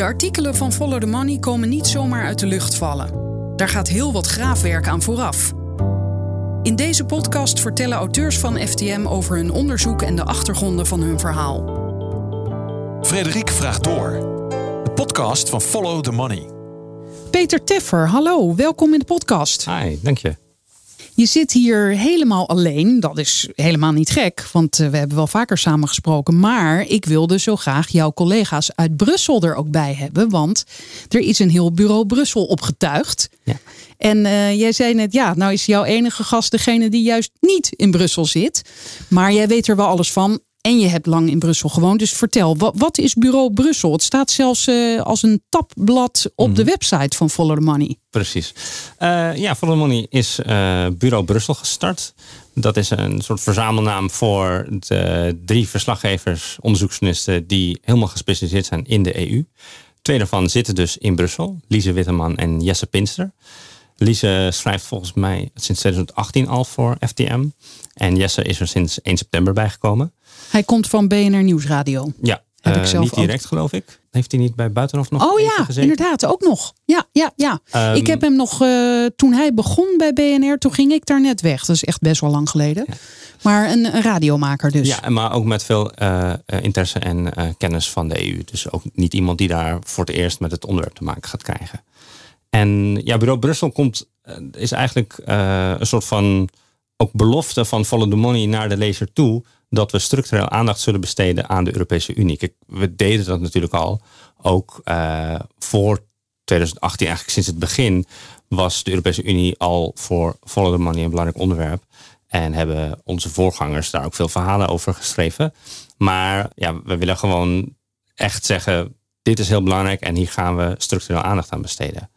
De artikelen van Follow the Money komen niet zomaar uit de lucht vallen. Daar gaat heel wat graafwerk aan vooraf. In deze podcast vertellen auteurs van FTM over hun onderzoek en de achtergronden van hun verhaal. Frederik vraagt door. De podcast van Follow the Money. Peter Teffer, hallo, welkom in de podcast. Hi, dank je. Je zit hier helemaal alleen. Dat is helemaal niet gek, want eh, we hebben wel vaker samengesproken. Maar ik wilde zo graag jouw collega's uit Brussel er ook bij hebben. Want er is een heel bureau Brussel opgetuigd. Ja. En eh, jij zei net, ja, nou is jouw enige gast degene die juist niet in Brussel zit. Maar jij weet er wel alles van. En je hebt lang in Brussel gewoond. Dus vertel, wat, wat is Bureau Brussel? Het staat zelfs uh, als een tabblad op de website van Follow the Money. Precies. Uh, ja, Follow the Money is uh, Bureau Brussel gestart. Dat is een soort verzamelnaam voor de drie verslaggevers, onderzoeksjournalisten die helemaal gespecialiseerd zijn in de EU. Twee daarvan zitten dus in Brussel. Lise Witteman en Jesse Pinster. Lise schrijft volgens mij sinds 2018 al voor FTM. En Jesse is er sinds 1 september bijgekomen. Hij komt van BNR Nieuwsradio. Ja, Heb ik zelf niet direct ook. geloof ik. Heeft hij niet bij Buitenhof nog Oh ja, gezeten? inderdaad, ook nog. Ja, ja, ja. Um, ik heb hem nog, uh, toen hij begon bij BNR, toen ging ik daar net weg. Dat is echt best wel lang geleden. Ja. Maar een, een, radiomaker dus. Ja, maar ook met veel uh, interesse en kennis van de EU. Dus ook niet iemand die daar voor het eerst met het onderwerp te maken gaat krijgen. En ja, Bureau Brussel komt, is eigenlijk een soort van ook belofte van Follow the Money naar de lezer toe dat we structureel aandacht zullen besteden aan de Europese Unie. We deden dat natuurlijk al. Ook uh, voor 2018, eigenlijk sinds het begin, was de Europese Unie al voor Follow the Money een belangrijk onderwerp. En hebben onze voorgangers daar ook veel verhalen over geschreven. Maar ja, we willen gewoon echt zeggen: dit is heel belangrijk en hier gaan we structureel aandacht aan besteden.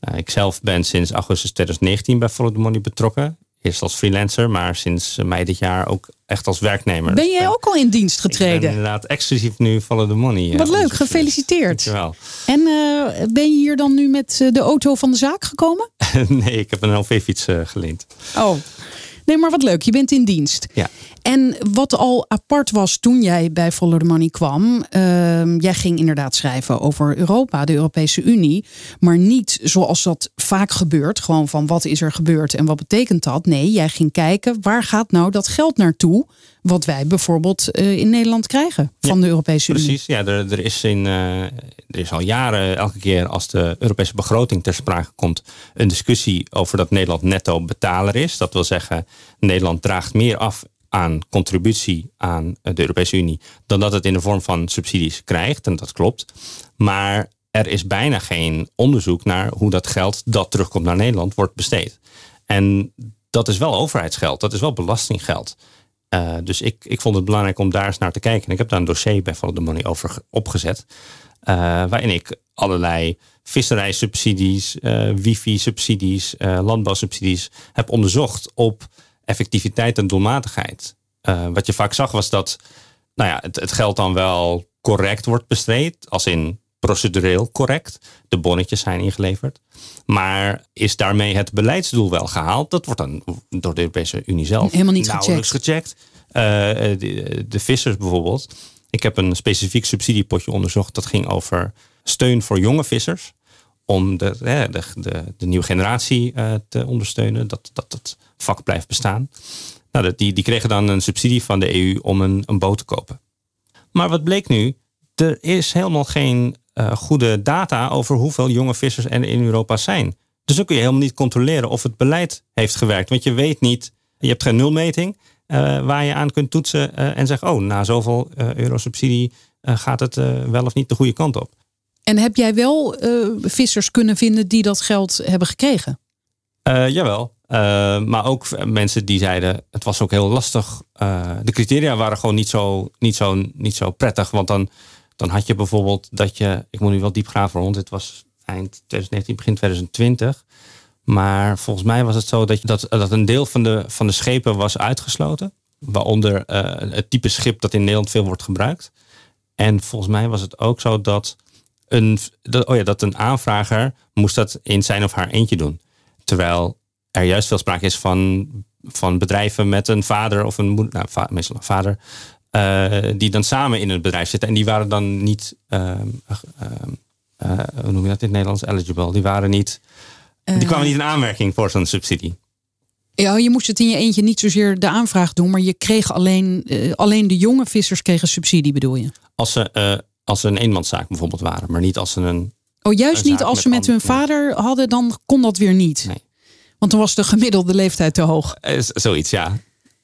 Uh, ik zelf ben sinds augustus 2019 bij Follow the Money betrokken. Eerst als freelancer, maar sinds mei dit jaar ook echt als werknemer. Ben jij ook al in dienst getreden? Ik ben inderdaad exclusief nu Follow the Money. Wat leuk, gefeliciteerd. Dankjewel. En uh, ben je hier dan nu met de auto van de zaak gekomen? nee, ik heb een LV-fiets uh, geleend. Oh, nee, maar wat leuk. Je bent in dienst. Ja. En wat al apart was toen jij bij Follow the Money kwam. Uh, jij ging inderdaad schrijven over Europa, de Europese Unie. Maar niet zoals dat vaak gebeurt. Gewoon van wat is er gebeurd en wat betekent dat? Nee, jij ging kijken waar gaat nou dat geld naartoe. Wat wij bijvoorbeeld uh, in Nederland krijgen van ja, de Europese Unie. Precies, ja, er, er, is in, uh, er is al jaren elke keer als de Europese begroting ter sprake komt. een discussie over dat Nederland netto betaler is. Dat wil zeggen, Nederland draagt meer af aan contributie aan de Europese Unie dan dat het in de vorm van subsidies krijgt. En dat klopt. Maar er is bijna geen onderzoek naar hoe dat geld dat terugkomt naar Nederland wordt besteed. En dat is wel overheidsgeld, dat is wel belastinggeld. Uh, dus ik, ik vond het belangrijk om daar eens naar te kijken. En ik heb daar een dossier bij Follow the Money over opgezet. Uh, waarin ik allerlei visserijsubsidies, uh, wifi-subsidies, landbouwsubsidies heb onderzocht op effectiviteit en doelmatigheid. Uh, wat je vaak zag was dat nou ja, het, het geld dan wel correct wordt besteed, als in procedureel correct. De bonnetjes zijn ingeleverd. Maar is daarmee het beleidsdoel wel gehaald? Dat wordt dan door de Europese Unie zelf helemaal niet nauwelijks gecheckt. Uh, de, de vissers bijvoorbeeld. Ik heb een specifiek subsidiepotje onderzocht. Dat ging over steun voor jonge vissers. Om de, de, de, nieuwe generatie uh, te ondersteunen. Dat, dat het vak blijft bestaan. Nou, die, die kregen dan een subsidie van de EU om een, een boot te kopen. Maar wat bleek nu? Er is helemaal geen uh, goede data over hoeveel jonge vissers er in Europa zijn. Dus dan kun je helemaal niet controleren of het beleid heeft gewerkt. Want je weet niet, je hebt geen nulmeting uh, waar je aan kunt toetsen en zeggen: oh, na zoveel euro subsidie gaat het wel of niet de goede kant op. En heb jij wel vissers kunnen vinden die dat geld hebben gekregen? jawel. Uh, maar ook mensen die zeiden, het was ook heel lastig. Uh, de criteria waren gewoon niet zo, niet zo, niet zo prettig. Want dan, dan had je bijvoorbeeld dat je, ik moet nu wel diep graven rond, dit was eind 2019, begin 2020. Maar volgens mij was het zo dat, je, dat, dat een deel van de, van de schepen was uitgesloten. Waaronder uh, het type schip dat in Nederland veel wordt gebruikt. En volgens mij was het ook zo dat een, dat, oh ja, dat een aanvrager moest dat in zijn of haar eentje doen. Terwijl er juist veel sprake is van, van bedrijven met een vader of een moeder, nou, va meestal een vader, uh, die dan samen in het bedrijf zitten. En die waren dan niet uh, uh, hoe noem je dat in het Nederlands? Eligible. Die waren niet. die kwamen niet in aanmerking voor zo'n subsidie. Ja, je moest het in je eentje niet zozeer de aanvraag doen, maar je kreeg alleen, alleen de jonge vissers kregen subsidie, bedoel je? Als ze, als ze een eenmanszaak bijvoorbeeld waren, maar niet als ze een. Oh, juist niet als ze met hun vader hadden, dan kon dat weer niet. Nee. Want dan was de gemiddelde leeftijd te hoog. zoiets, ja.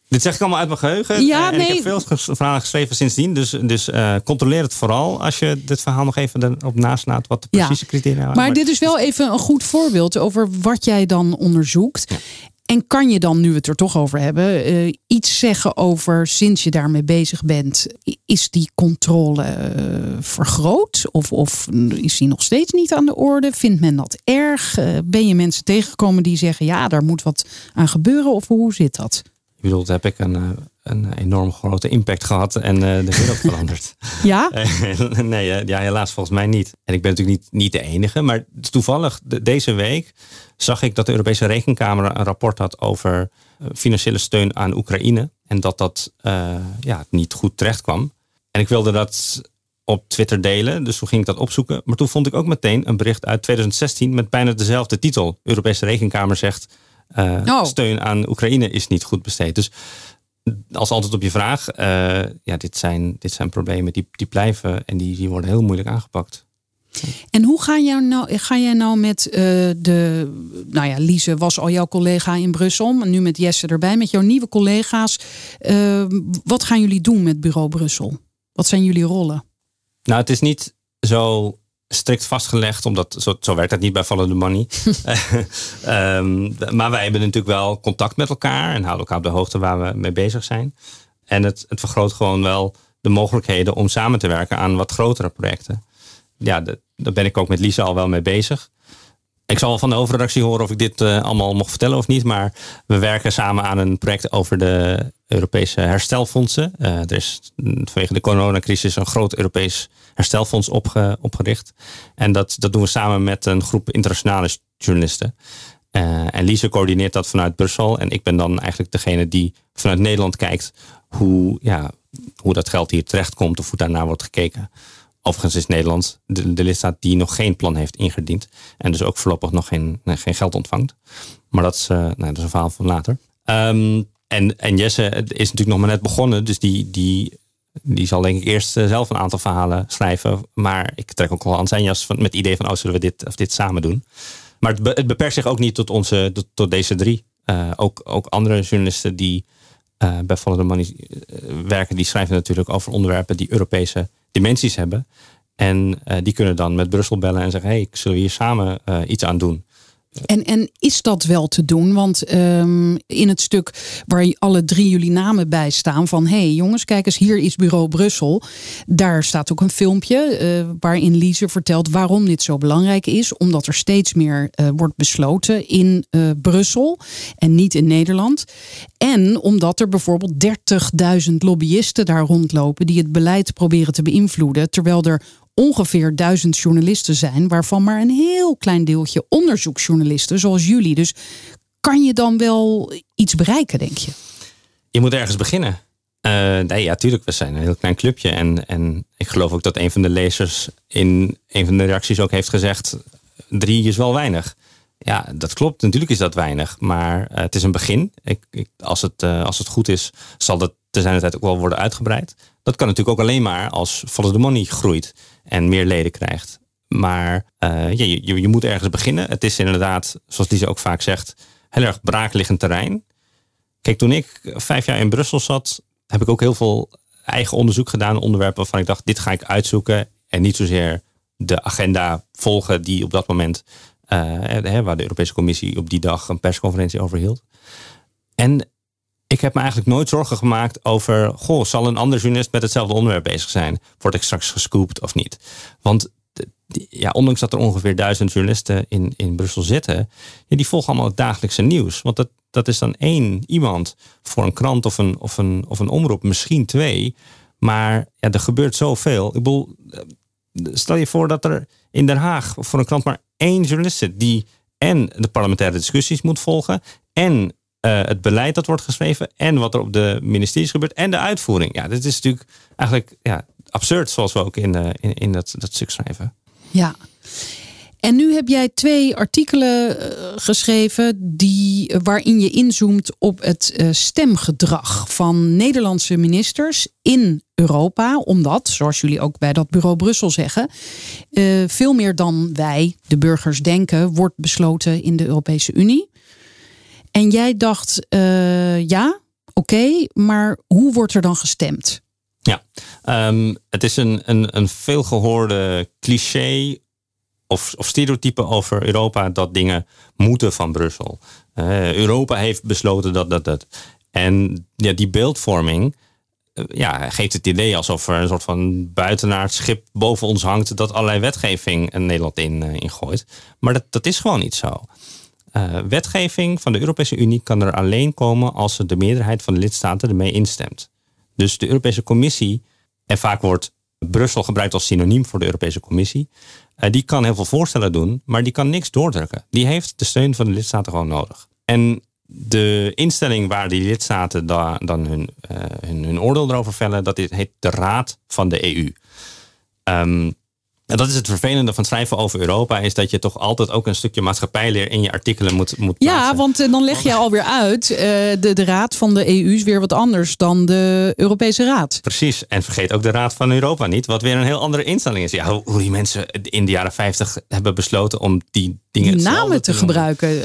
Dit zeg ik allemaal uit mijn geheugen. Ja, en nee. Ik heb veel verhalen geschreven sindsdien. Dus, dus uh, controleer het vooral als je dit verhaal nog even erop naslaat wat de precieze criteria waren. Maar, dit is wel even een goed voorbeeld over wat jij dan onderzoekt. En kan je dan, nu we het er toch over hebben, uh, iets zeggen over sinds je daarmee bezig bent? Is die controle uh, vergroot? Of, of is die nog steeds niet aan de orde? Vindt men dat erg? Uh, ben je mensen tegengekomen die zeggen, ja, daar moet wat aan gebeuren? Of hoe zit dat? Je bedoelt, heb ik een, een enorm grote impact gehad en de wereld veranderd? ja? nee, ja, helaas volgens mij niet. En ik ben natuurlijk niet, niet de enige, maar toevallig deze week zag ik dat de Europese Rekenkamer een rapport had over financiële steun aan Oekraïne. En dat dat uh, ja, niet goed terecht kwam. En ik wilde dat op Twitter delen, dus toen ging ik dat opzoeken. Maar toen vond ik ook meteen een bericht uit 2016 met bijna dezelfde titel. Europese Rekenkamer zegt uh, oh. steun aan Oekraïne is niet goed besteed. Dus als antwoord op je vraag, uh, ja, dit zijn, dit zijn problemen die, die blijven en die, die worden heel moeilijk aangepakt. En hoe ga, jij nou, ga jij nou met uh, de. Nou ja, Lise was al jouw collega in Brussel. Maar nu met Jesse erbij, met jouw nieuwe collega's. Uh, wat gaan jullie doen met Bureau Brussel? Wat zijn jullie rollen? Nou, het is niet zo strikt vastgelegd, omdat zo, zo werkt dat niet bij Follow the Money. um, maar wij hebben natuurlijk wel contact met elkaar en houden elkaar op de hoogte waar we mee bezig zijn. En het, het vergroot gewoon wel de mogelijkheden om samen te werken aan wat grotere projecten ja, daar ben ik ook met Lisa al wel mee bezig. Ik zal van de overredactie horen of ik dit uh, allemaal mocht vertellen of niet. Maar we werken samen aan een project over de Europese herstelfondsen. Uh, er is vanwege de coronacrisis een groot Europees herstelfonds opge, opgericht. En dat, dat doen we samen met een groep internationale journalisten. Uh, en Lise coördineert dat vanuit Brussel. En ik ben dan eigenlijk degene die vanuit Nederland kijkt hoe, ja, hoe dat geld hier terechtkomt of hoe daarnaar wordt gekeken. Overigens is Nederland de, de, lidstaat die nog geen plan heeft ingediend. En dus ook voorlopig nog geen, geen geld ontvangt. Maar dat is, uh, nou, dat is een verhaal van later. Um, en, en Jesse is natuurlijk nog maar net begonnen. Dus die, die, die zal denk ik eerst uh, zelf een aantal verhalen schrijven. Maar ik trek ook wel aan zijn jas van, met het idee van... oh, zullen we dit of dit samen doen? Maar het, be, het beperkt zich ook niet tot, onze, tot, deze drie. Uh, ook, ook andere journalisten die bij Follow the Money werken... die schrijven natuurlijk over onderwerpen die Europese dimensies hebben. En uh, die kunnen dan met Brussel bellen en zeggen: hey, zullen we hier samen uh, iets aan doen? En, en is dat wel te doen? Want um, in het stuk waar alle drie jullie namen bij staan van hé hey, jongens, kijk eens, hier is bureau Brussel. Daar staat ook een filmpje uh, waarin Lise vertelt waarom dit zo belangrijk is. Omdat er steeds meer uh, wordt besloten in uh, Brussel en niet in Nederland. En omdat er bijvoorbeeld 30.000 lobbyisten daar rondlopen die het beleid proberen te beïnvloeden. Terwijl er ongeveer duizend journalisten zijn, waarvan maar een heel klein deeltje onderzoeksjournalisten, zoals jullie. Dus kan je dan wel iets bereiken, denk je? Je moet ergens beginnen. Uh, nee, ja, tuurlijk, we zijn een heel klein clubje. En, en ik geloof ook dat een van de lezers in een van de reacties ook heeft gezegd: drie is wel weinig. Ja, dat klopt. Natuurlijk is dat weinig. Maar uh, het is een begin. Ik, als, het, uh, als het goed is, zal dat te zijn tijd ook wel worden uitgebreid. Dat kan natuurlijk ook alleen maar als Follow the Money groeit en meer leden krijgt. Maar uh, je, je, je, moet ergens beginnen. Het is inderdaad, zoals Lisa ook vaak zegt, heel erg braakliggend terrein. Kijk, toen ik vijf jaar in Brussel zat, heb ik ook heel veel eigen onderzoek gedaan. Onderwerpen waarvan ik dacht, dit ga ik uitzoeken. En niet zozeer de agenda volgen die op dat moment, uh, waar de Europese Commissie op die dag een persconferentie over hield. En ik heb me eigenlijk nooit zorgen gemaakt over, goh, zal een ander journalist met hetzelfde onderwerp bezig zijn? Word ik straks gescoopt of niet? Want ja, ondanks dat er ongeveer duizend journalisten in, in Brussel zitten, die volgen allemaal het dagelijkse nieuws. Want dat, dat is dan één iemand voor een krant of een, of een, of een omroep, misschien twee. Maar ja, er gebeurt zoveel. Ik bedoel, stel je voor dat er in Den Haag voor een krant maar één journalist zit die en de parlementaire discussies moet volgen en uh, het beleid dat wordt geschreven en wat er op de ministeries gebeurt en de uitvoering. Ja, dit is natuurlijk eigenlijk ja, absurd zoals we ook in, uh, in, dat, dat stuk schrijven. Ja, En nu heb jij twee artikelen uh, geschreven die, waarin je inzoomt op het stemgedrag van Nederlandse ministers in Europa. Omdat, zoals jullie ook bij dat bureau Brussel zeggen, veel meer dan wij, de burgers, denken, wordt besloten in de Europese Unie. En jij dacht, ja, oké, maar hoe wordt er dan gestemd? Ja, um, het is een, een, een veelgehoorde cliché of, of stereotypen over Europa dat dingen moeten van Brussel. Uh, Europa heeft besloten dat, dat, dat. En ja, die beeldvorming uh, ja, geeft het idee alsof er een soort van buitenaard schip boven ons hangt dat allerlei wetgeving in Nederland in, uh, ingooit. Maar dat, dat is gewoon niet zo. Wetgeving van de Europese Unie kan er alleen komen als de meerderheid van de lidstaten ermee instemt. Dus de Europese Commissie, en vaak wordt Brussel gebruikt als synoniem voor de Europese Commissie, uh, die kan heel veel voorstellen doen, maar die kan niks doordrukken. Die heeft de steun van de lidstaten gewoon nodig. En de instelling waar die lidstaten da, dan hun, uh, hun, hun, oordeel erover vellen, dat heet de Raad van de EU. Um, en dat is het vervelende van schrijven over Europa, is dat je toch altijd ook een stukje maatschappijleer in je artikelen moet, moet Ja, want uh, dan leg je alweer uit, uh, de, de Raad van de EU is weer wat anders dan de Europese Raad. Precies, en vergeet ook de Raad van Europa niet, wat weer een heel andere instelling is. Ja, hoe, hoe die mensen in de jaren 50 hebben besloten om die dingen die namen te, te gebruiken.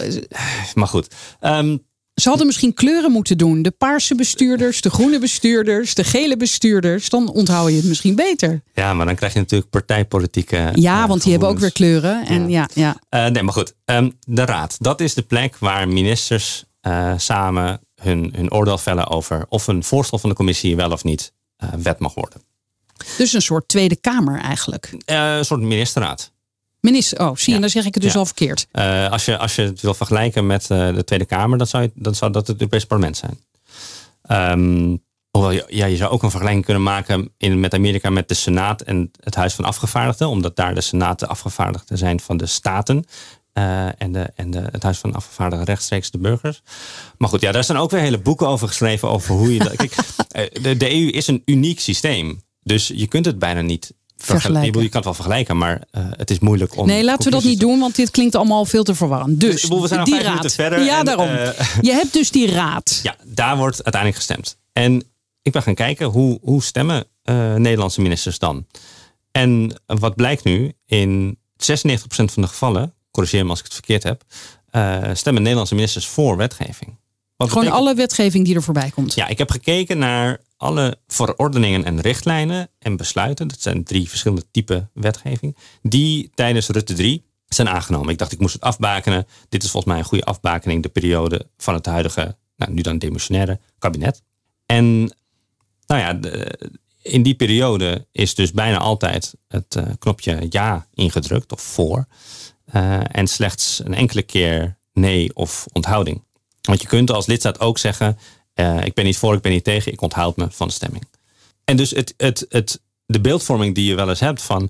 Maar goed, um, ze hadden misschien kleuren moeten doen. De paarse bestuurders, de groene bestuurders, de gele bestuurders. Dan onthoud je het misschien beter. Ja, maar dan krijg je natuurlijk partijpolitieke. Ja, want die hebben ook weer kleuren. En ja. ja, ja. Uh, nee, maar goed. Um, de raad. Dat is de plek waar ministers uh, samen hun, hun oordeel vellen over of een voorstel van de commissie wel of niet wet mag worden. Dus een soort Tweede Kamer eigenlijk. een soort ministerraad. Minister, oh, zie je, ja. dan zeg ik het dus ja. al verkeerd. Uh, als, je, als je het wil vergelijken met uh, de Tweede Kamer, dan zou, je, dan zou dat het Europese parlement zijn. Um, hoewel je, ja, je zou ook een vergelijking kunnen maken in, met Amerika met de Senaat en het Huis van Afgevaardigden, omdat daar de Senaat de afgevaardigden zijn van de staten. Uh, en de, en de, het Huis van Afgevaardigden rechtstreeks de burgers. Maar goed, ja, daar zijn ook weer hele boeken over geschreven over hoe je dat. Kijk, de, de EU is een uniek systeem. Dus je kunt het bijna niet vergelijken. Je kan het wel vergelijken, maar uh, het is moeilijk om. Nee, laten we dat niet doen, want dit klinkt allemaal veel te verwarrend. Dus, we zijn die raad. verder. Ja, en, daarom. Uh, je hebt dus die raad. Ja, daar wordt uiteindelijk gestemd. En ik ben gaan kijken hoe, hoe stemmen uh, Nederlandse ministers dan. En wat blijkt nu, in 96% van de gevallen, corrigeer me als ik het verkeerd heb, stemmen Nederlandse ministers voor wetgeving. Wat Gewoon betekent... alle wetgeving die er voorbij komt. Ja, ik heb gekeken naar alle verordeningen en richtlijnen en besluiten. Dat zijn drie verschillende typen wetgeving. Die tijdens Rutte 3 zijn aangenomen. Ik dacht, ik moest het afbakenen. Dit is volgens mij een goede afbakening. De periode van het huidige, nou, nu dan demissionaire kabinet. En nou ja, in die periode is dus bijna altijd het uh, knopje ja ingedrukt of voor. Uh, en slechts een enkele keer nee of onthouding. Want je kunt als lidstaat ook zeggen: uh, ik ben niet voor, ik ben niet tegen, ik onthoud me van de stemming. En dus het, het, het, de beeldvorming die je wel eens hebt van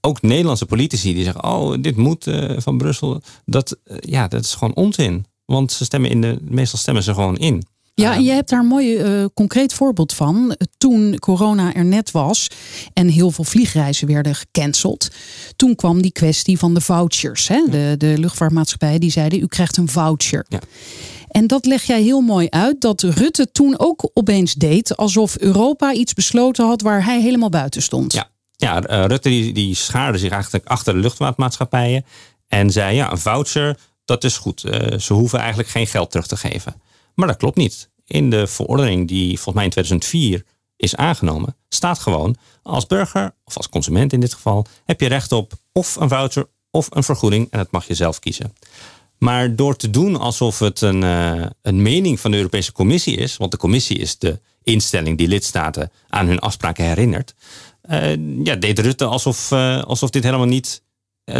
ook Nederlandse politici die zeggen: Oh, dit moet uh, van Brussel. Dat, uh, ja, dat is gewoon onzin. Want ze stemmen in de, meestal stemmen ze gewoon in. Ja, en je hebt daar een mooi uh, concreet voorbeeld van. Toen corona er net was en heel veel vliegreizen werden gecanceld. Toen kwam die kwestie van de vouchers. Hè? De, de luchtvaartmaatschappijen die zeiden, u krijgt een voucher. Ja. En dat leg jij heel mooi uit, dat Rutte toen ook opeens deed alsof Europa iets besloten had waar hij helemaal buiten stond. Ja, ja uh, Rutte die, die schaarde zich eigenlijk achter de luchtvaartmaatschappijen en zei ja, een voucher, dat is goed. Uh, ze hoeven eigenlijk geen geld terug te geven. Maar dat klopt niet. In de verordening die volgens mij in 2004 is aangenomen, staat gewoon als burger of als consument in dit geval, heb je recht op of een voucher of een vergoeding en dat mag je zelf kiezen. Maar door te doen alsof het een, uh, een mening van de Europese Commissie is, want de Commissie is de instelling die lidstaten aan hun afspraken herinnert, uh, ja, deed Rutte alsof, uh, alsof dit helemaal niet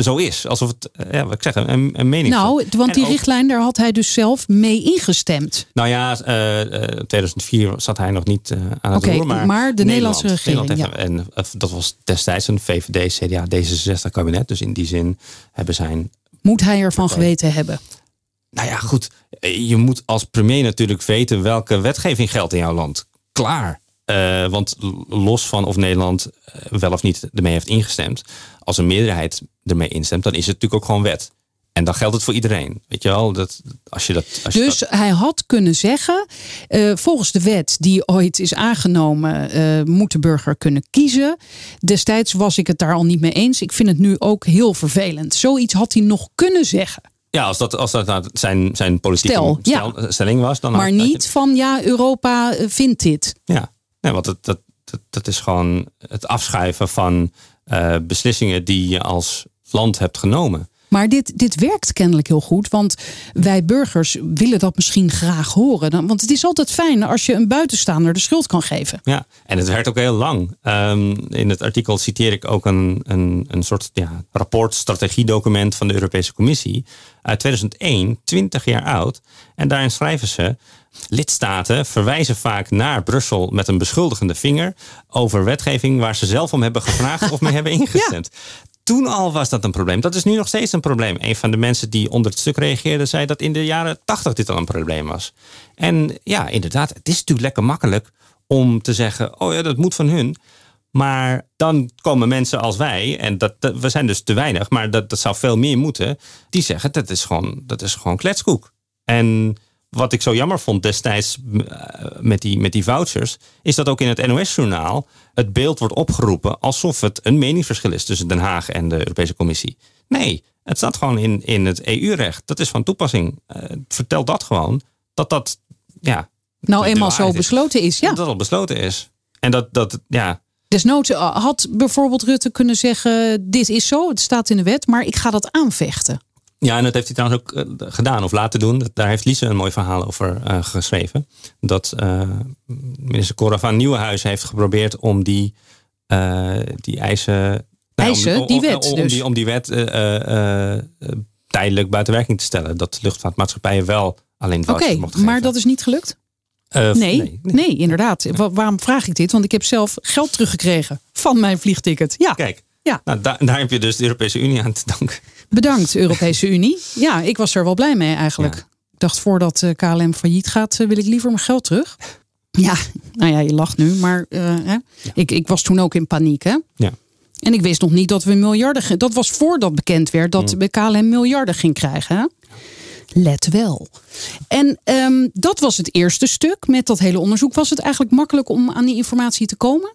zo is. Alsof het, ja, wat ik zeg, een, een mening Nou, want die ook, richtlijn, daar had hij dus zelf mee ingestemd. Nou ja, uh, 2004 zat hij nog niet uh, aan het okay, roer. Maar, maar de Nederlandse regering, Nederland ja. En dat was destijds een VVD, CDA, D66 kabinet. Dus in die zin hebben zijn moet hij ervan geweten hebben? Nou ja, goed. Je moet als premier natuurlijk weten welke wetgeving geldt in jouw land. Klaar. Uh, want los van of Nederland wel of niet ermee heeft ingestemd, als een meerderheid ermee instemt, dan is het natuurlijk ook gewoon wet. En dan geldt het voor iedereen. Weet je wel? Dat, als je dat, als je dus hij had kunnen zeggen, uh, volgens de wet die ooit is aangenomen, uh, moet de burger kunnen kiezen. Destijds was ik het daar al niet mee eens. Ik vind het nu ook heel vervelend. Zoiets had hij nog kunnen zeggen. Ja, als dat, als dat nou zijn, zijn politieke stel, stel, ja. stelling was. Dan maar niet van ja, Europa eh, vindt dit. Ja, nee, want dat, dat, dat, dat is gewoon het afschuiven van uh, beslissingen die je als land hebt genomen. Maar dit, dit werkt kennelijk heel goed, want wij burgers willen dat misschien graag horen. Want het is altijd fijn als je een buitenstaander de schuld kan geven. Ja, en het werkt ook heel lang. Um, in het artikel citeer ik ook een, een, een soort ja, rapport, strategiedocument van de Europese Commissie uit 2001, 20 jaar oud. En daarin schrijven ze. Lidstaten verwijzen vaak naar Brussel met een beschuldigende vinger over wetgeving waar ze zelf om hebben gevraagd of mee hebben ingestemd. Ja toen al was dat een probleem. Dat is nu nog steeds een probleem. Een van de mensen die onder het stuk reageerde zei dat in de jaren tachtig dit al een probleem was. En ja, inderdaad, het is natuurlijk lekker makkelijk om te zeggen: oh ja, dat moet van hun. Maar dan komen mensen als wij, en dat, we zijn dus te weinig, maar dat, dat zou veel meer moeten, die zeggen dat is gewoon, dat is gewoon kletskoek. En wat ik zo jammer vond destijds eh, met die, met die vouchers, is dat ook in het NOS-journaal het beeld wordt opgeroepen alsof het een meningsverschil is tussen Den Haag en de Europese Commissie. Nee, het staat gewoon in, in het EU-recht. Dat is van toepassing. Uh, vertel dat gewoon. Dat dat, ja. Nou, eenmaal zo besloten is, ja. Dat dat al besloten is. En dat, dat ja. Desnoods eh, had bijvoorbeeld Rutte kunnen zeggen: Dit is zo, het staat in de wet, maar ik ga dat aanvechten. Ja, en dat heeft hij trouwens ook eh, gedaan of laten doen. Daar heeft Lise een mooi verhaal over uh, geschreven. Dat uh, minister Cora van Nieuwenhuizen heeft geprobeerd om die, uh, die eisen... Nou, eisen, om, die wet om, dus. die, om die wet tijdelijk buiten werking te stellen. Dat luchtvaartmaatschappijen wel alleen Oké, okay, maar dat is niet gelukt? Nee, nee, nee, nee. inderdaad. waarom vraag ik dit? Want ik heb zelf geld teruggekregen van mijn vliegticket. Ja. Kijk, ja. Nou, daar, daar heb je dus de Europese Unie aan te danken. Bedankt, Europese Unie. Ja, ik was er wel blij mee eigenlijk. Ik dacht voordat eh, KLM failliet gaat, eh, wil ik liever mijn geld terug. Ja, nou ja, je lacht nu, maar uh, hè? Ik, ik was toen ook in paniek. Hè? Ja. En ik wist nog niet dat we miljarden. Dat was voordat bekend werd dat mm. KLM miljarden ging krijgen. Hè? Let wel. En um, dat was het eerste stuk. Met dat hele onderzoek was het eigenlijk makkelijk om aan die informatie te komen?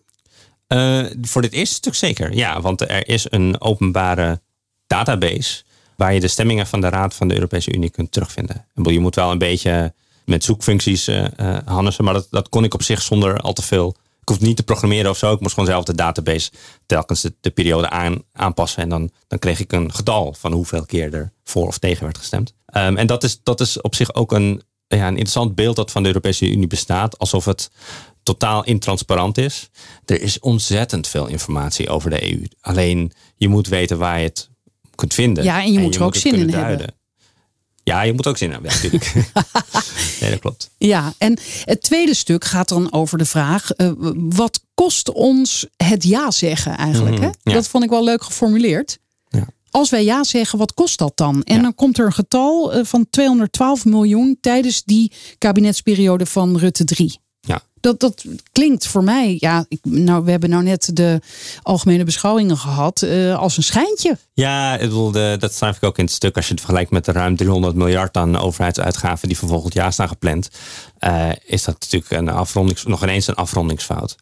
Uh, voor dit eerste stuk zeker. Ja, want er is een openbare database waar je de stemmingen van de Raad van de Europese Unie kunt terugvinden. Je moet wel een beetje met zoekfuncties uh, maar dat, dat kon ik op zich zonder al te veel. Ik hoef niet te programmeren of zo. Ik moest gewoon zelf de database telkens de, de periode aan, aanpassen. En dan, dan kreeg ik een getal van hoeveel keer er voor of tegen werd gestemd. Um, en dat is, dat is op zich ook een, ja, een interessant beeld dat van de Europese Unie bestaat. Alsof het totaal intransparant is. Er is ontzettend veel informatie over de EU. Alleen je moet weten waar je het kunt vinden. Ja, en je moet er ook zin in hebben. Ja, je moet ook zin hebben, ja, natuurlijk. nee, dat klopt. Ja, en het tweede stuk gaat dan over de vraag: uh, wat kost ons het ja zeggen eigenlijk? Mm hè? Dat vond ik wel leuk geformuleerd. Ja. Als wij ja zeggen, wat kost dat dan? En dan komt er een getal eh, van 212 miljoen tijdens die kabinetsperiode van Rutte 3. Dat, dat klinkt voor mij, ja, ik, nou, we hebben nou net de algemene beschouwingen gehad, uh, als een schijntje. Ja, ik bedoel, de, dat schrijf ik ook in het stuk. Als je het vergelijkt met de ruim 300 miljard aan overheidsuitgaven die voor volgend jaar staan gepland, uh, is dat natuurlijk een afrondings, nog ineens een afrondingsfout.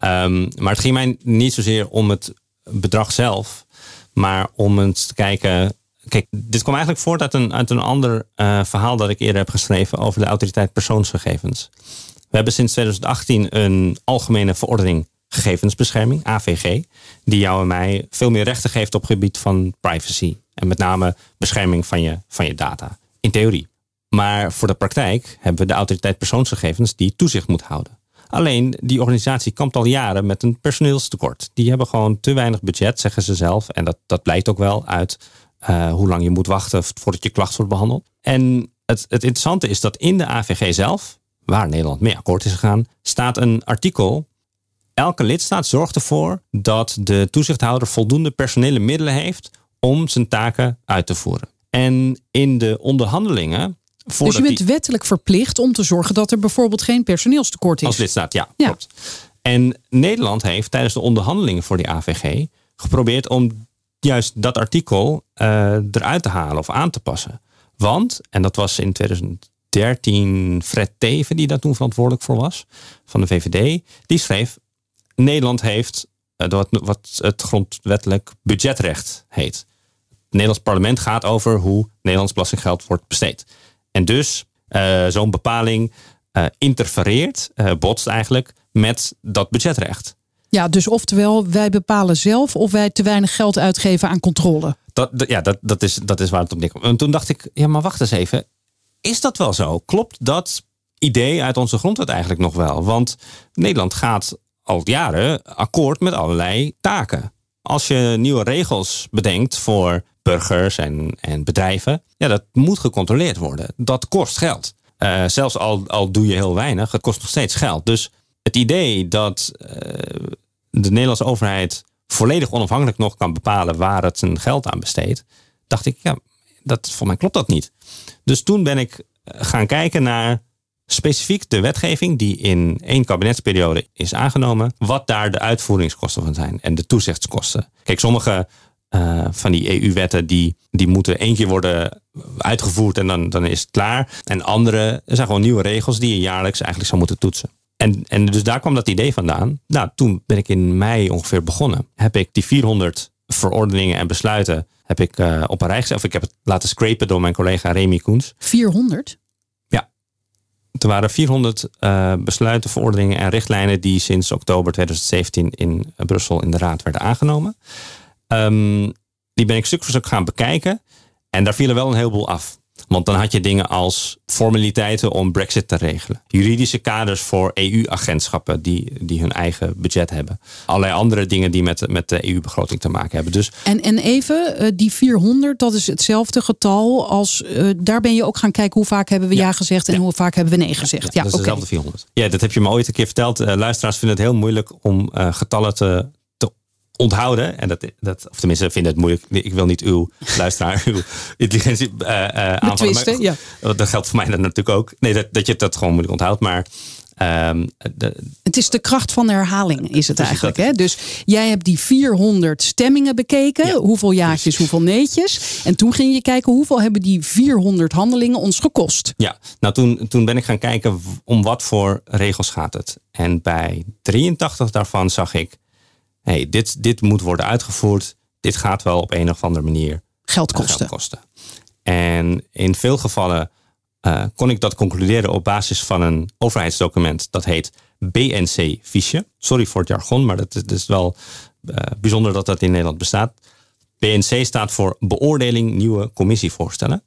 Um, maar het ging mij niet zozeer om het bedrag zelf, maar om eens te kijken. Kijk, dit kwam eigenlijk voort uit een, uit een ander uh, verhaal dat ik eerder heb geschreven over de autoriteit persoonsgegevens. We hebben sinds 2018 een algemene verordening gegevensbescherming, AVG, die jou en mij veel meer rechten geeft op het gebied van privacy. En met name bescherming van je, van je data. In theorie. Maar voor de praktijk hebben we de autoriteit persoonsgegevens die toezicht moet houden. Alleen die organisatie kampt al jaren met een personeelstekort. Die hebben gewoon te weinig budget, zeggen ze zelf. En dat, dat blijkt ook wel uit uh, hoe lang je moet wachten voordat je klacht wordt behandeld. En het, het interessante is dat in de AVG zelf waar Nederland mee akkoord is gegaan, staat een artikel. Elke lidstaat zorgt ervoor dat de toezichthouder voldoende personele middelen heeft om zijn taken uit te voeren. En in de onderhandelingen dus je bent wettelijk verplicht om te zorgen dat er bijvoorbeeld geen personeelstekort is. Als lidstaat, ja, ja. klopt. En Nederland heeft tijdens de onderhandelingen voor die AVG geprobeerd om juist dat artikel uh, eruit te halen of aan te passen. Want, en dat was in 2013 Fred Teven, die daar toen verantwoordelijk voor was, van de VVD, die schreef: Nederland heeft uh, wat, wat het grondwettelijk budgetrecht heet. Het Nederlands parlement gaat over hoe Nederlands belastinggeld wordt besteed. En dus uh, zo'n bepaling interfereert, botst eigenlijk met dat budgetrecht. Ja, dus oftewel, wij bepalen zelf of wij te weinig geld uitgeven aan controle. Dat, ja, dat, dat, is, dat is waar het op neerkomt. En toen dacht ik, ja, maar wacht eens even. Is dat wel zo? Klopt dat idee uit onze grondwet eigenlijk nog wel? Want Nederland gaat al jaren akkoord met allerlei taken. Als je nieuwe regels bedenkt voor burgers en, en bedrijven, ja, dat moet gecontroleerd worden. Dat kost geld. Uh, zelfs al, al doe je heel weinig, het kost nog steeds geld. Dus het idee dat uh, de Nederlandse overheid volledig onafhankelijk nog kan bepalen waar het zijn geld aan besteedt, dacht ik, ja, dat, voor mij klopt dat niet. Dus toen ben ik eh, gaan kijken naar specifiek de wetgeving die in één kabinetsperiode is aangenomen, wat daar de uitvoeringskosten van zijn en de toezichtskosten. Kijk, sommige uh, van die EU-wetten die, die moeten één keer worden uitgevoerd en dan, dan is het klaar. En andere zijn gewoon nieuwe regels die je jaarlijks eigenlijk zou moeten toetsen. En, en dus daar kwam dat idee vandaan. Nou, toen ben ik in mei ongeveer begonnen. Heb ik die 400 verordeningen en besluiten heb ik uh, op een rij gezet. Of ik heb het laten scrapen door mijn collega Remy Koens. 400? Ja. Er waren 400 uh, eh, besluiten, verordeningen en richtlijnen die sinds oktober 2017 in Brussel in de Raad werden aangenomen. Um, die ben ik stuk voor stuk gaan bekijken. En daar vielen wel een heleboel af. Want dan had je dingen als formaliteiten om Brexit te regelen. Juridische kaders voor EU-agentschappen die, die hun eigen budget hebben. Allerlei andere dingen die met, met de EU-begroting te maken hebben. Dus, en, en even, eh, die 400, dat is hetzelfde getal als. Uh, daar ben je ook gaan kijken hoe vaak hebben we ja, gezegd en hoe vaak hebben we nee gezegd. Ja, dat is dezelfde 400. Ja, dat heb je me ooit een keer verteld. Uh, luisteraars vinden het heel moeilijk om getallen te, onthouden. En dat, dat, of tenminste, vinden het moeilijk. Ik wil niet uw luisteraar, uw intelligentie uh, uh, aanvallen. ja. Dat geldt voor mij dan natuurlijk ook. Nee, dat, dat je dat gewoon moeilijk onthoudt. Maar um, de, het is de kracht van de herhaling, is het eigenlijk. Hè? Dus jij hebt die 400 stemmingen bekeken. Hoeveel jaartjes, hoeveel neetjes. En toen ging je kijken hoeveel hebben die 400 handelingen ons gekost. Ja, nou toen, toen ben ik gaan kijken om wat voor regels gaat het. En bij 83 daarvan zag ik hey, dit, dit moet worden uitgevoerd. Dit gaat wel op een of andere manier geld kosten. Geld kosten. En in veel gevallen uh, kon ik dat concluderen op basis van een overheidsdocument. Dat heet BNC-fiche. Sorry voor het jargon, maar dat, is wel uh, bijzonder dat dat in Nederland bestaat. BNC staat voor Beoordeling Nieuwe Commissievoorstellen.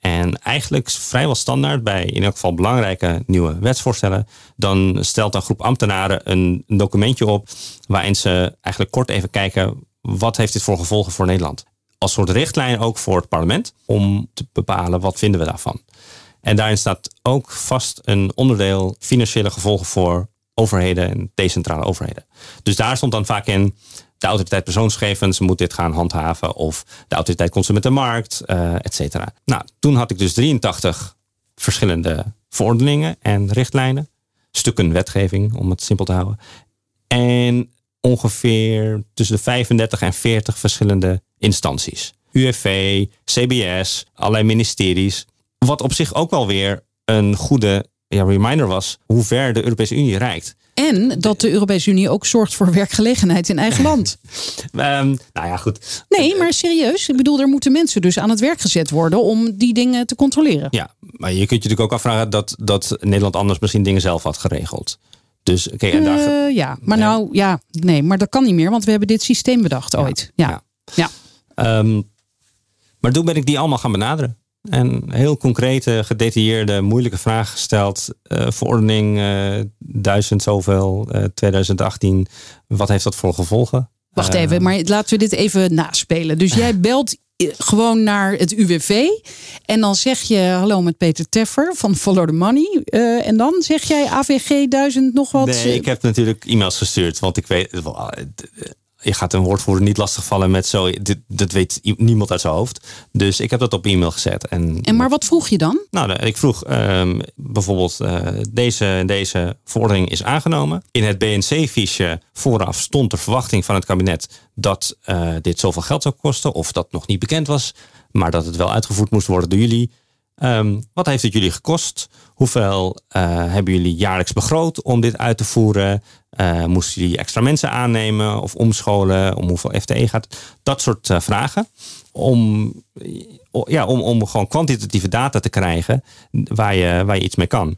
En eigenlijk vrijwel standaard bij in elk geval belangrijke nieuwe wetsvoorstellen. Dan stelt een groep ambtenaren een, documentje op waarin ze eigenlijk kort even kijken wat heeft dit voor gevolgen voor Nederland. Als soort richtlijn ook voor het parlement om te bepalen wat vinden we daarvan. En daarin staat ook vast een onderdeel financiële gevolgen voor overheden en decentrale overheden. Dus daar stond dan vaak in de autoriteit persoonsgegevens moet dit gaan handhaven. Of de autoriteit consumentenmarkt, uh, et cetera. Nou, toen had ik dus 83 verschillende verordeningen en richtlijnen. Stukken wetgeving, om het simpel te houden. En ongeveer tussen de 35 en 40 verschillende instanties. UFV, CBS, allerlei ministeries. Wat op zich ook wel weer een goede ja, reminder was hoe ver de Europese Unie reikt. En dat de Europese Unie ook zorgt voor werkgelegenheid in eigen land. um, nou ja, goed. Nee, maar serieus. Ik bedoel, er moeten mensen dus aan het werk gezet worden om die dingen te controleren. Ja, maar je kunt je natuurlijk ook afvragen dat, dat Nederland anders misschien dingen zelf had geregeld. Dus, oké, en daar... Uh, ja, maar nou, ja, nee, maar dat kan niet meer, want we hebben dit systeem bedacht ooit. Ja. ja. ja. Um, maar toen ben ik die allemaal gaan benaderen. En heel concrete, gedetailleerde, moeilijke vragen gesteld. Uh, verordening uh, eh, 1000 zoveel, uh, eh, 2018. Wat heeft dat voor gevolgen? Wacht even, maar laten we dit even naspelen. Dus jij belt gewoon naar het UWV. En dan zeg je hallo met Peter Teffer van Follow the Money. en dan zeg jij AVG 1000 nog wat. Nee, ik heb natuurlijk e-mails gestuurd. Want ik weet je gaat een woordvoerder niet lastigvallen met zo, dit, dat weet niemand uit zijn hoofd. Dus ik heb dat op e-mail gezet. En, en maar wat vroeg je dan? Nou, ik vroeg um, bijvoorbeeld, uh, deze, deze verordening is aangenomen. In het BNC-fiche vooraf stond de verwachting van het kabinet dat uh, dit zoveel geld zou kosten. Of dat nog niet bekend was, maar dat het wel uitgevoerd moest worden door jullie. Um, wat heeft het jullie gekost? Hoeveel uh, hebben jullie jaarlijks begroot om dit uit te voeren? Uh, moesten jullie extra mensen aannemen of omscholen? Om hoeveel FTE gaat? Dat soort uh, vragen. Om, ja, om, om gewoon kwantitatieve data te krijgen waar je, waar je iets mee kan.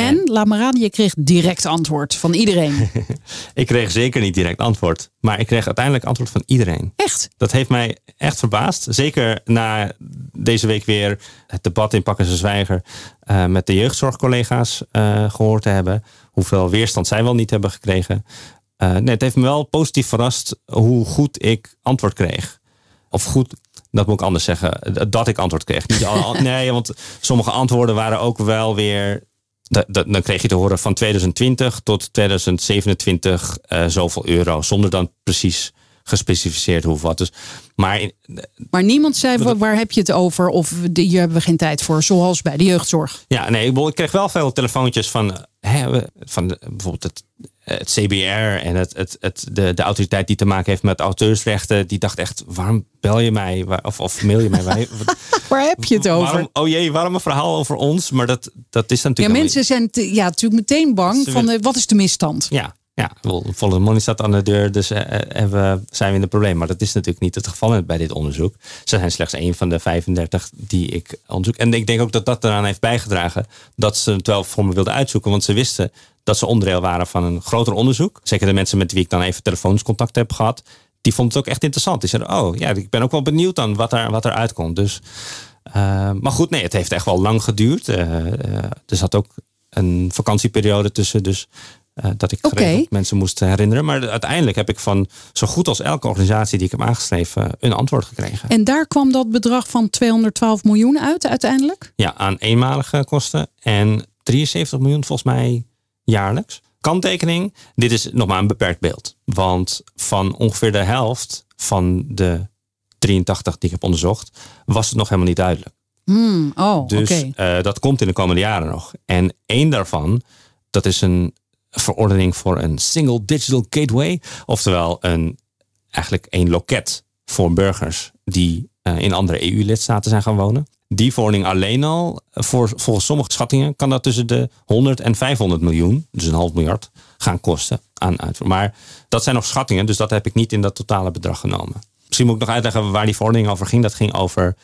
En, laat maar raden, je kreeg direct antwoord van iedereen. ik kreeg zeker niet direct antwoord. Maar ik kreeg uiteindelijk antwoord van iedereen. Echt? Dat heeft mij echt verbaasd. Zeker na deze week weer het debat in Pakken Zwijger... Uh, met de jeugdzorgcollega's uh, gehoord te hebben. Hoeveel weerstand zij wel niet hebben gekregen. Uh, nee, het heeft me wel positief verrast hoe goed ik antwoord kreeg. Of goed, dat moet ik anders zeggen. Dat ik antwoord kreeg. Niet al, nee, want sommige antwoorden waren ook wel weer dan kreeg je te horen van 2020 tot 2027 uh, zoveel euro. Zonder dan precies gespecificeerd hoe wat. Dus, maar, maar niemand zei waar, waar heb je het over of hier hebben we geen tijd voor. Zoals bij de jeugdzorg. Ja, nee, ik kreeg wel veel telefoontjes van, hè, van bijvoorbeeld het het CBR en het, het, het, de, de autoriteit die te maken heeft met auteursrechten, die dacht echt, waarom bel je mij? Of, of mail je mij? Waar heb je het over? Waarom, oh jee, waarom een verhaal over ons? Maar dat, dat is natuurlijk... Ja, mensen zijn ja, natuurlijk meteen bang van wat is de misstand? Ja, ja, volle money staat aan de deur, dus uh, we, zijn we in de probleem. Maar dat is natuurlijk niet het geval bij dit onderzoek. Ze zijn slechts een van de 35 die ik onderzoek. En ik denk ook dat dat eraan heeft bijgedragen dat ze het wel voor me wilden uitzoeken. Want ze wisten dat ze onderdeel waren van een groter onderzoek. Zeker de mensen met wie ik dan even telefoons contact heb gehad. Die vonden het ook echt interessant. Die zeiden, oh ja, ik ben ook wel benieuwd dan wat er, wat er uitkomt. Dus, uh, maar goed, nee, het heeft echt wel lang geduurd. Uh, er zat ook een vakantieperiode tussen. Dus uh, dat ik okay. mensen moest herinneren. Maar uiteindelijk heb ik van zo goed als elke organisatie die ik heb aangeschreven een antwoord gekregen. En daar kwam dat bedrag van 212 miljoen uit uiteindelijk? Ja, aan eenmalige kosten. En 73 miljoen volgens mij jaarlijks. Kanttekening, dit is nog maar een beperkt beeld. Want van ongeveer de helft van de 83 die ik heb onderzocht, was het nog helemaal niet duidelijk. Hmm, oh, dus uh, dat komt in de komende jaren nog. En één daarvan, dat is een verordening voor een single digital gateway. Oftewel een, eigenlijk een loket voor burgers die uh, in andere EU-lidstaten zijn gaan wonen. Die verordening alleen al, voor, volgens sommige schattingen, kan dat tussen de 100 en 500 miljoen, dus een half miljard, gaan kosten aan uitvoer. Maar dat zijn nog schattingen, dus dat heb ik niet in dat totale bedrag genomen. Misschien moet ik nog uitleggen waar die verordening over ging. Dat ging over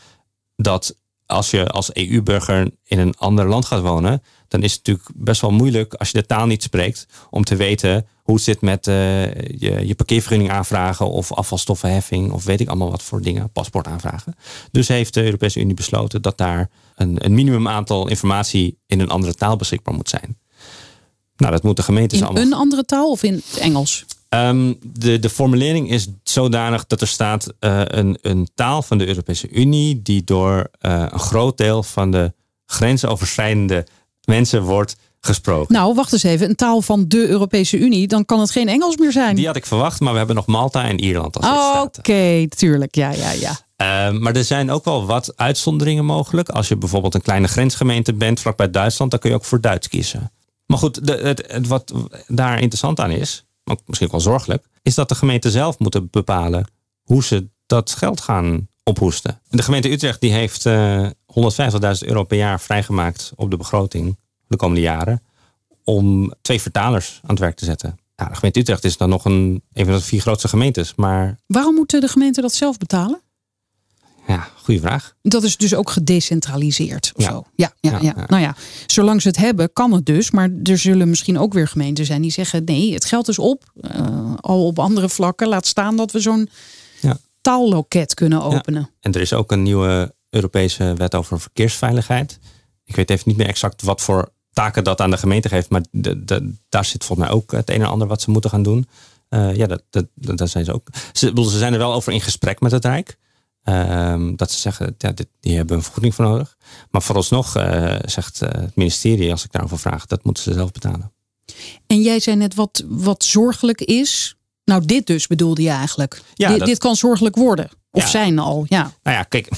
dat als je als EU-burger in een ander land gaat wonen, dan is het natuurlijk best wel moeilijk als je de taal niet spreekt om te weten hoe het zit met uh, je, je parkeervergunning aanvragen of afvalstoffenheffing of weet ik allemaal wat voor dingen, paspoort aanvragen. Dus heeft de Europese Unie besloten dat daar een, een minimum aantal informatie in een andere taal beschikbaar moet zijn. Nou, dat moeten gemeentes in allemaal. In een andere taal of in het Engels? Um, de, de formulering is zodanig dat er staat uh, een, een taal van de Europese Unie die door uh, een groot deel van de grensoverschrijdende mensen wordt gesproken. Nou, wacht eens even. Een taal van de Europese Unie, dan kan het geen Engels meer zijn. Die had ik verwacht, maar we hebben nog Malta en Ierland als oh, Oké, okay, tuurlijk. Ja, ja, ja. Uh, maar er zijn ook wel wat uitzonderingen mogelijk. Als je bijvoorbeeld een kleine grensgemeente bent vlakbij Duitsland, dan kun je ook voor Duits kiezen. Maar goed, de, het, het, wat daar interessant aan is, misschien ook wel zorgelijk, is dat de gemeenten zelf moeten bepalen hoe ze dat geld gaan ophoesten. De gemeente Utrecht die heeft uh, 150.000 euro per jaar vrijgemaakt op de begroting de komende jaren om twee vertalers aan het werk te zetten. Nou, de gemeente Utrecht is dan nog een, een van de vier grootste gemeentes. Maar... Waarom moeten de gemeenten dat zelf betalen? Ja, goede vraag. Dat is dus ook gedecentraliseerd of ja. zo. Ja, ja, ja, ja, Nou ja, zolang ze het hebben, kan het dus. Maar er zullen misschien ook weer gemeenten zijn die zeggen: nee, het geld is op. Uh, al op andere vlakken. Laat staan dat we zo'n. Taalloket kunnen openen. En er is ook een nieuwe Europese wet over verkeersveiligheid. Ik weet even niet meer exact wat voor taken dat aan de gemeente geeft. Maar de, de, daar zit volgens mij ook het een en ander wat ze moeten gaan doen. Uh, ja, dat, dat, dat zijn ze ook. Ze, ze zijn er wel over in gesprek met het Rijk. Um, dat ze zeggen, ja, dit, die hebben een vergoeding voor nodig. Maar vooralsnog uh, zegt uh, het ministerie, als ik daarover vraag, dat moeten ze zelf betalen. En jij zei net wat, wat zorgelijk is. Nou, dit dus bedoelde je eigenlijk. Ja, dit, dat- dit kan zorgelijk worden. Of Ja. zijn al, ja. Nou ja, kijk,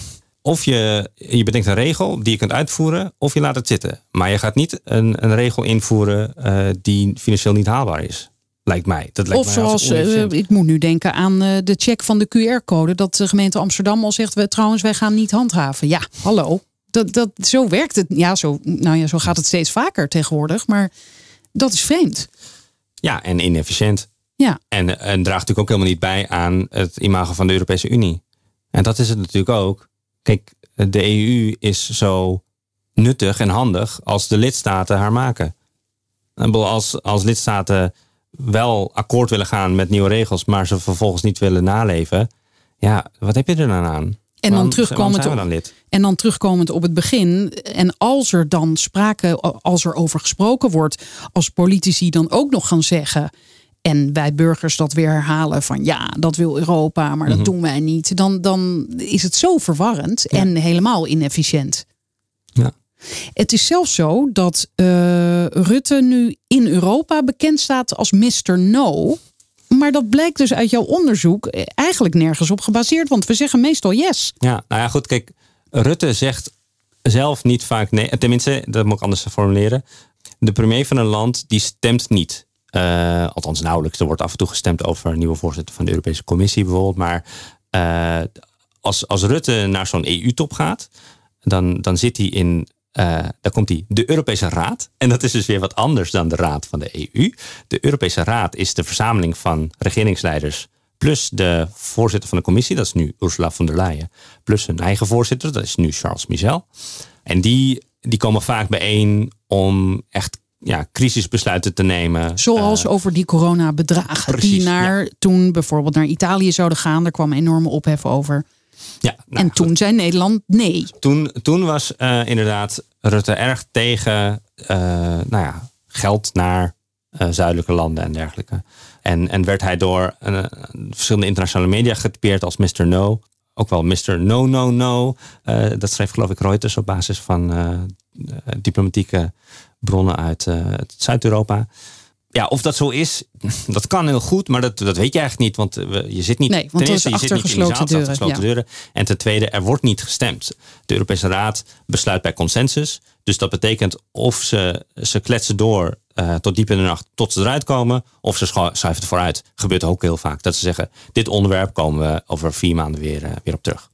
of je, je bedenkt een regel die je kunt uitvoeren, of je laat het zitten. Maar je gaat niet een, een regel invoeren eh, die financieel niet haalbaar is. Lijkt mij. Dat lijkt Of mij zoals, eh, ik moet nu denken aan eh, de check van de QR-code. Dat de gemeente Amsterdam al zegt, we, trouwens, wij gaan niet handhaven. Ja, hallo. Dat, dat, zo werkt het. Ja zo, nou ja, zo gaat het steeds vaker tegenwoordig. Maar dat is vreemd. ja, en inefficiënt. Ja, En, en draagt natuurlijk ook helemaal niet bij aan het imago van de Europese Unie. En dat is het natuurlijk ook. Kijk, de EU is zo nuttig en handig als de lidstaten haar maken. Als, als lidstaten wel akkoord willen gaan met nieuwe regels, maar ze vervolgens niet willen naleven. Ja, wat heb je er dan aan? En dan terugkomend op-? En dan terugkomend op het begin. En als er dan sprake, als er over gesproken wordt, als politici dan ook nog gaan zeggen. En wij burgers dat weer herhalen van ja, dat wil Europa, maar Mhm. dat doen wij niet. Dan, dan is het zo verwarrend en helemaal inefficiënt. Ja. Het is zelfs zo dat eh, Rutte nu in Europa bekend staat als Mr. No. Maar dat blijkt dus uit jouw onderzoek eh, eigenlijk nergens op gebaseerd. Want we zeggen meestal yes. Ja, nou ja, goed. Kijk, Rutte zegt zelf niet vaak nee. Tenminste, dat moet ik anders formuleren. De premier van een land die stemt niet. Eh, althans, nauwelijks. Er wordt af en toe gestemd over een nieuwe voorzitter van de Europese Commissie bijvoorbeeld. Maar eh, als, als Rutte naar zo'n EU-top gaat, dan, dan zit hij in. eh dan komt hij de Europese Raad. En dat is dus weer wat anders dan de Raad van de EU. De Europese Raad is de verzameling van regeringsleiders. Plus de voorzitter van de commissie, dat is nu Ursula von der Leyen. Plus hun eigen voorzitter, dat is nu Charles Michel. En die, die komen vaak bijeen om echt ja, crisisbesluiten te nemen. Zoals over die coronabedragen. precies, die naar toen bijvoorbeeld naar Italië zouden gaan. Daar kwam enorme ophef over. Ja, nou, en toen zei Nederland nee. toen, toen was eh, inderdaad Rutte erg tegen eh, nou ja, geld naar eh, zuidelijke landen en dergelijke. En, en werd hij door eh, verschillende internationale media getypeerd als Mr. No. Ook wel Mr. No, No, No. Eh, dat schreef geloof ik Reuters op basis van eh, eh, diplomatieke bronnen uit eh, het Zuid-Europa. Ja, of dat zo is, dat kan heel goed, maar dat, dat weet je eigenlijk niet. Want eh, je zit niet, Nee, want ten eerste, je zit niet in die zaal, deuren, gesloten deuren. En ten tweede, er wordt niet gestemd. De Europese Raad besluit bij consensus. Dus dat betekent of ze, ze kletsen door eh, tot diep in de nacht tot ze eruit komen. Of ze schu- schuiven het vooruit. Gebeurt ook heel vaak. Dat ze zeggen, dit onderwerp komen we over vier maanden weer, weer op terug.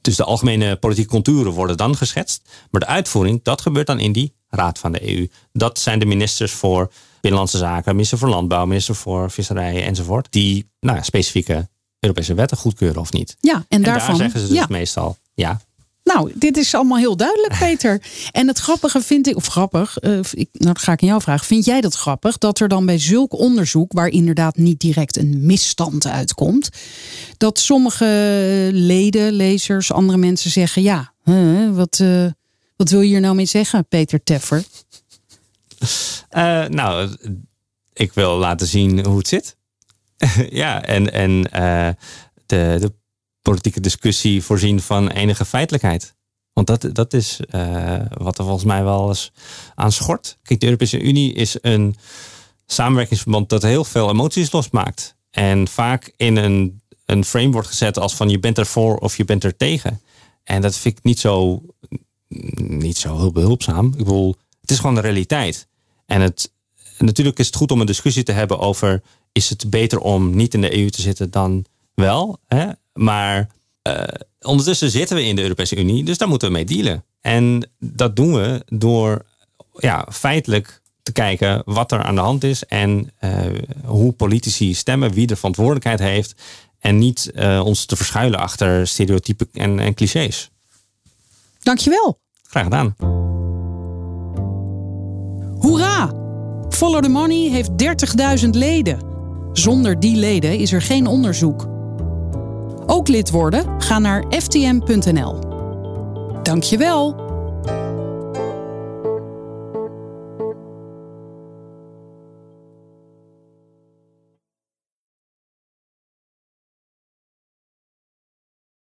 Dus de algemene politieke contouren worden dan geschetst. Maar de uitvoering, dat gebeurt dan in die Raad van de EU. Dat zijn de ministers voor Binnenlandse Zaken, minister voor Landbouw, minister voor Visserij enzovoort. Die nou, ja, specifieke Europese wetten goedkeuren of niet. Ja, en, En daarvan. daar zeggen ze dus ja. meestal ja. Nou, dit is allemaal heel duidelijk, Peter. En het grappige vind ik, of grappig, eh, ik, nou dan ga ik aan jou vragen. Vind jij dat grappig dat er dan bij zulk onderzoek, waar inderdaad niet direct een misstand uitkomt, dat sommige leden, lezers, andere mensen zeggen: ja, wat, eh, wat wil je hier nou mee zeggen, Peter Teffer? Eh, nou, ik wil laten zien hoe het zit. ja, en, en eh, de, de politieke discussie voorzien van enige feitelijkheid. Want dat, dat is eh, wat er volgens mij wel eens aan schort. Kijk, de Europese Unie is een samenwerkingsverband dat heel veel emoties losmaakt. En vaak in een, een frame wordt gezet als van je bent er voor of je bent er tegen. En dat vind ik niet zo, niet zo heel behulpzaam. Ik bedoel, het is gewoon de realiteit. En het, natuurlijk is het goed om een discussie te hebben over... is het beter om niet in de EU te zitten dan wel? Hè? Maar eh, ondertussen zitten we in de Europese Unie, dus daar moeten we mee dealen. En dat doen we door ja, feitelijk te kijken wat er aan de hand is... en eh, hoe politici stemmen, wie de verantwoordelijkheid heeft... en niet eh, ons te verschuilen achter stereotypen en, en clichés. Dankjewel. Graag gedaan. Hoera! Follow the Money heeft 30.000 leden. Zonder die leden is er geen onderzoek. Ook lid worden? Ga naar ftm.nl. Dankjewel.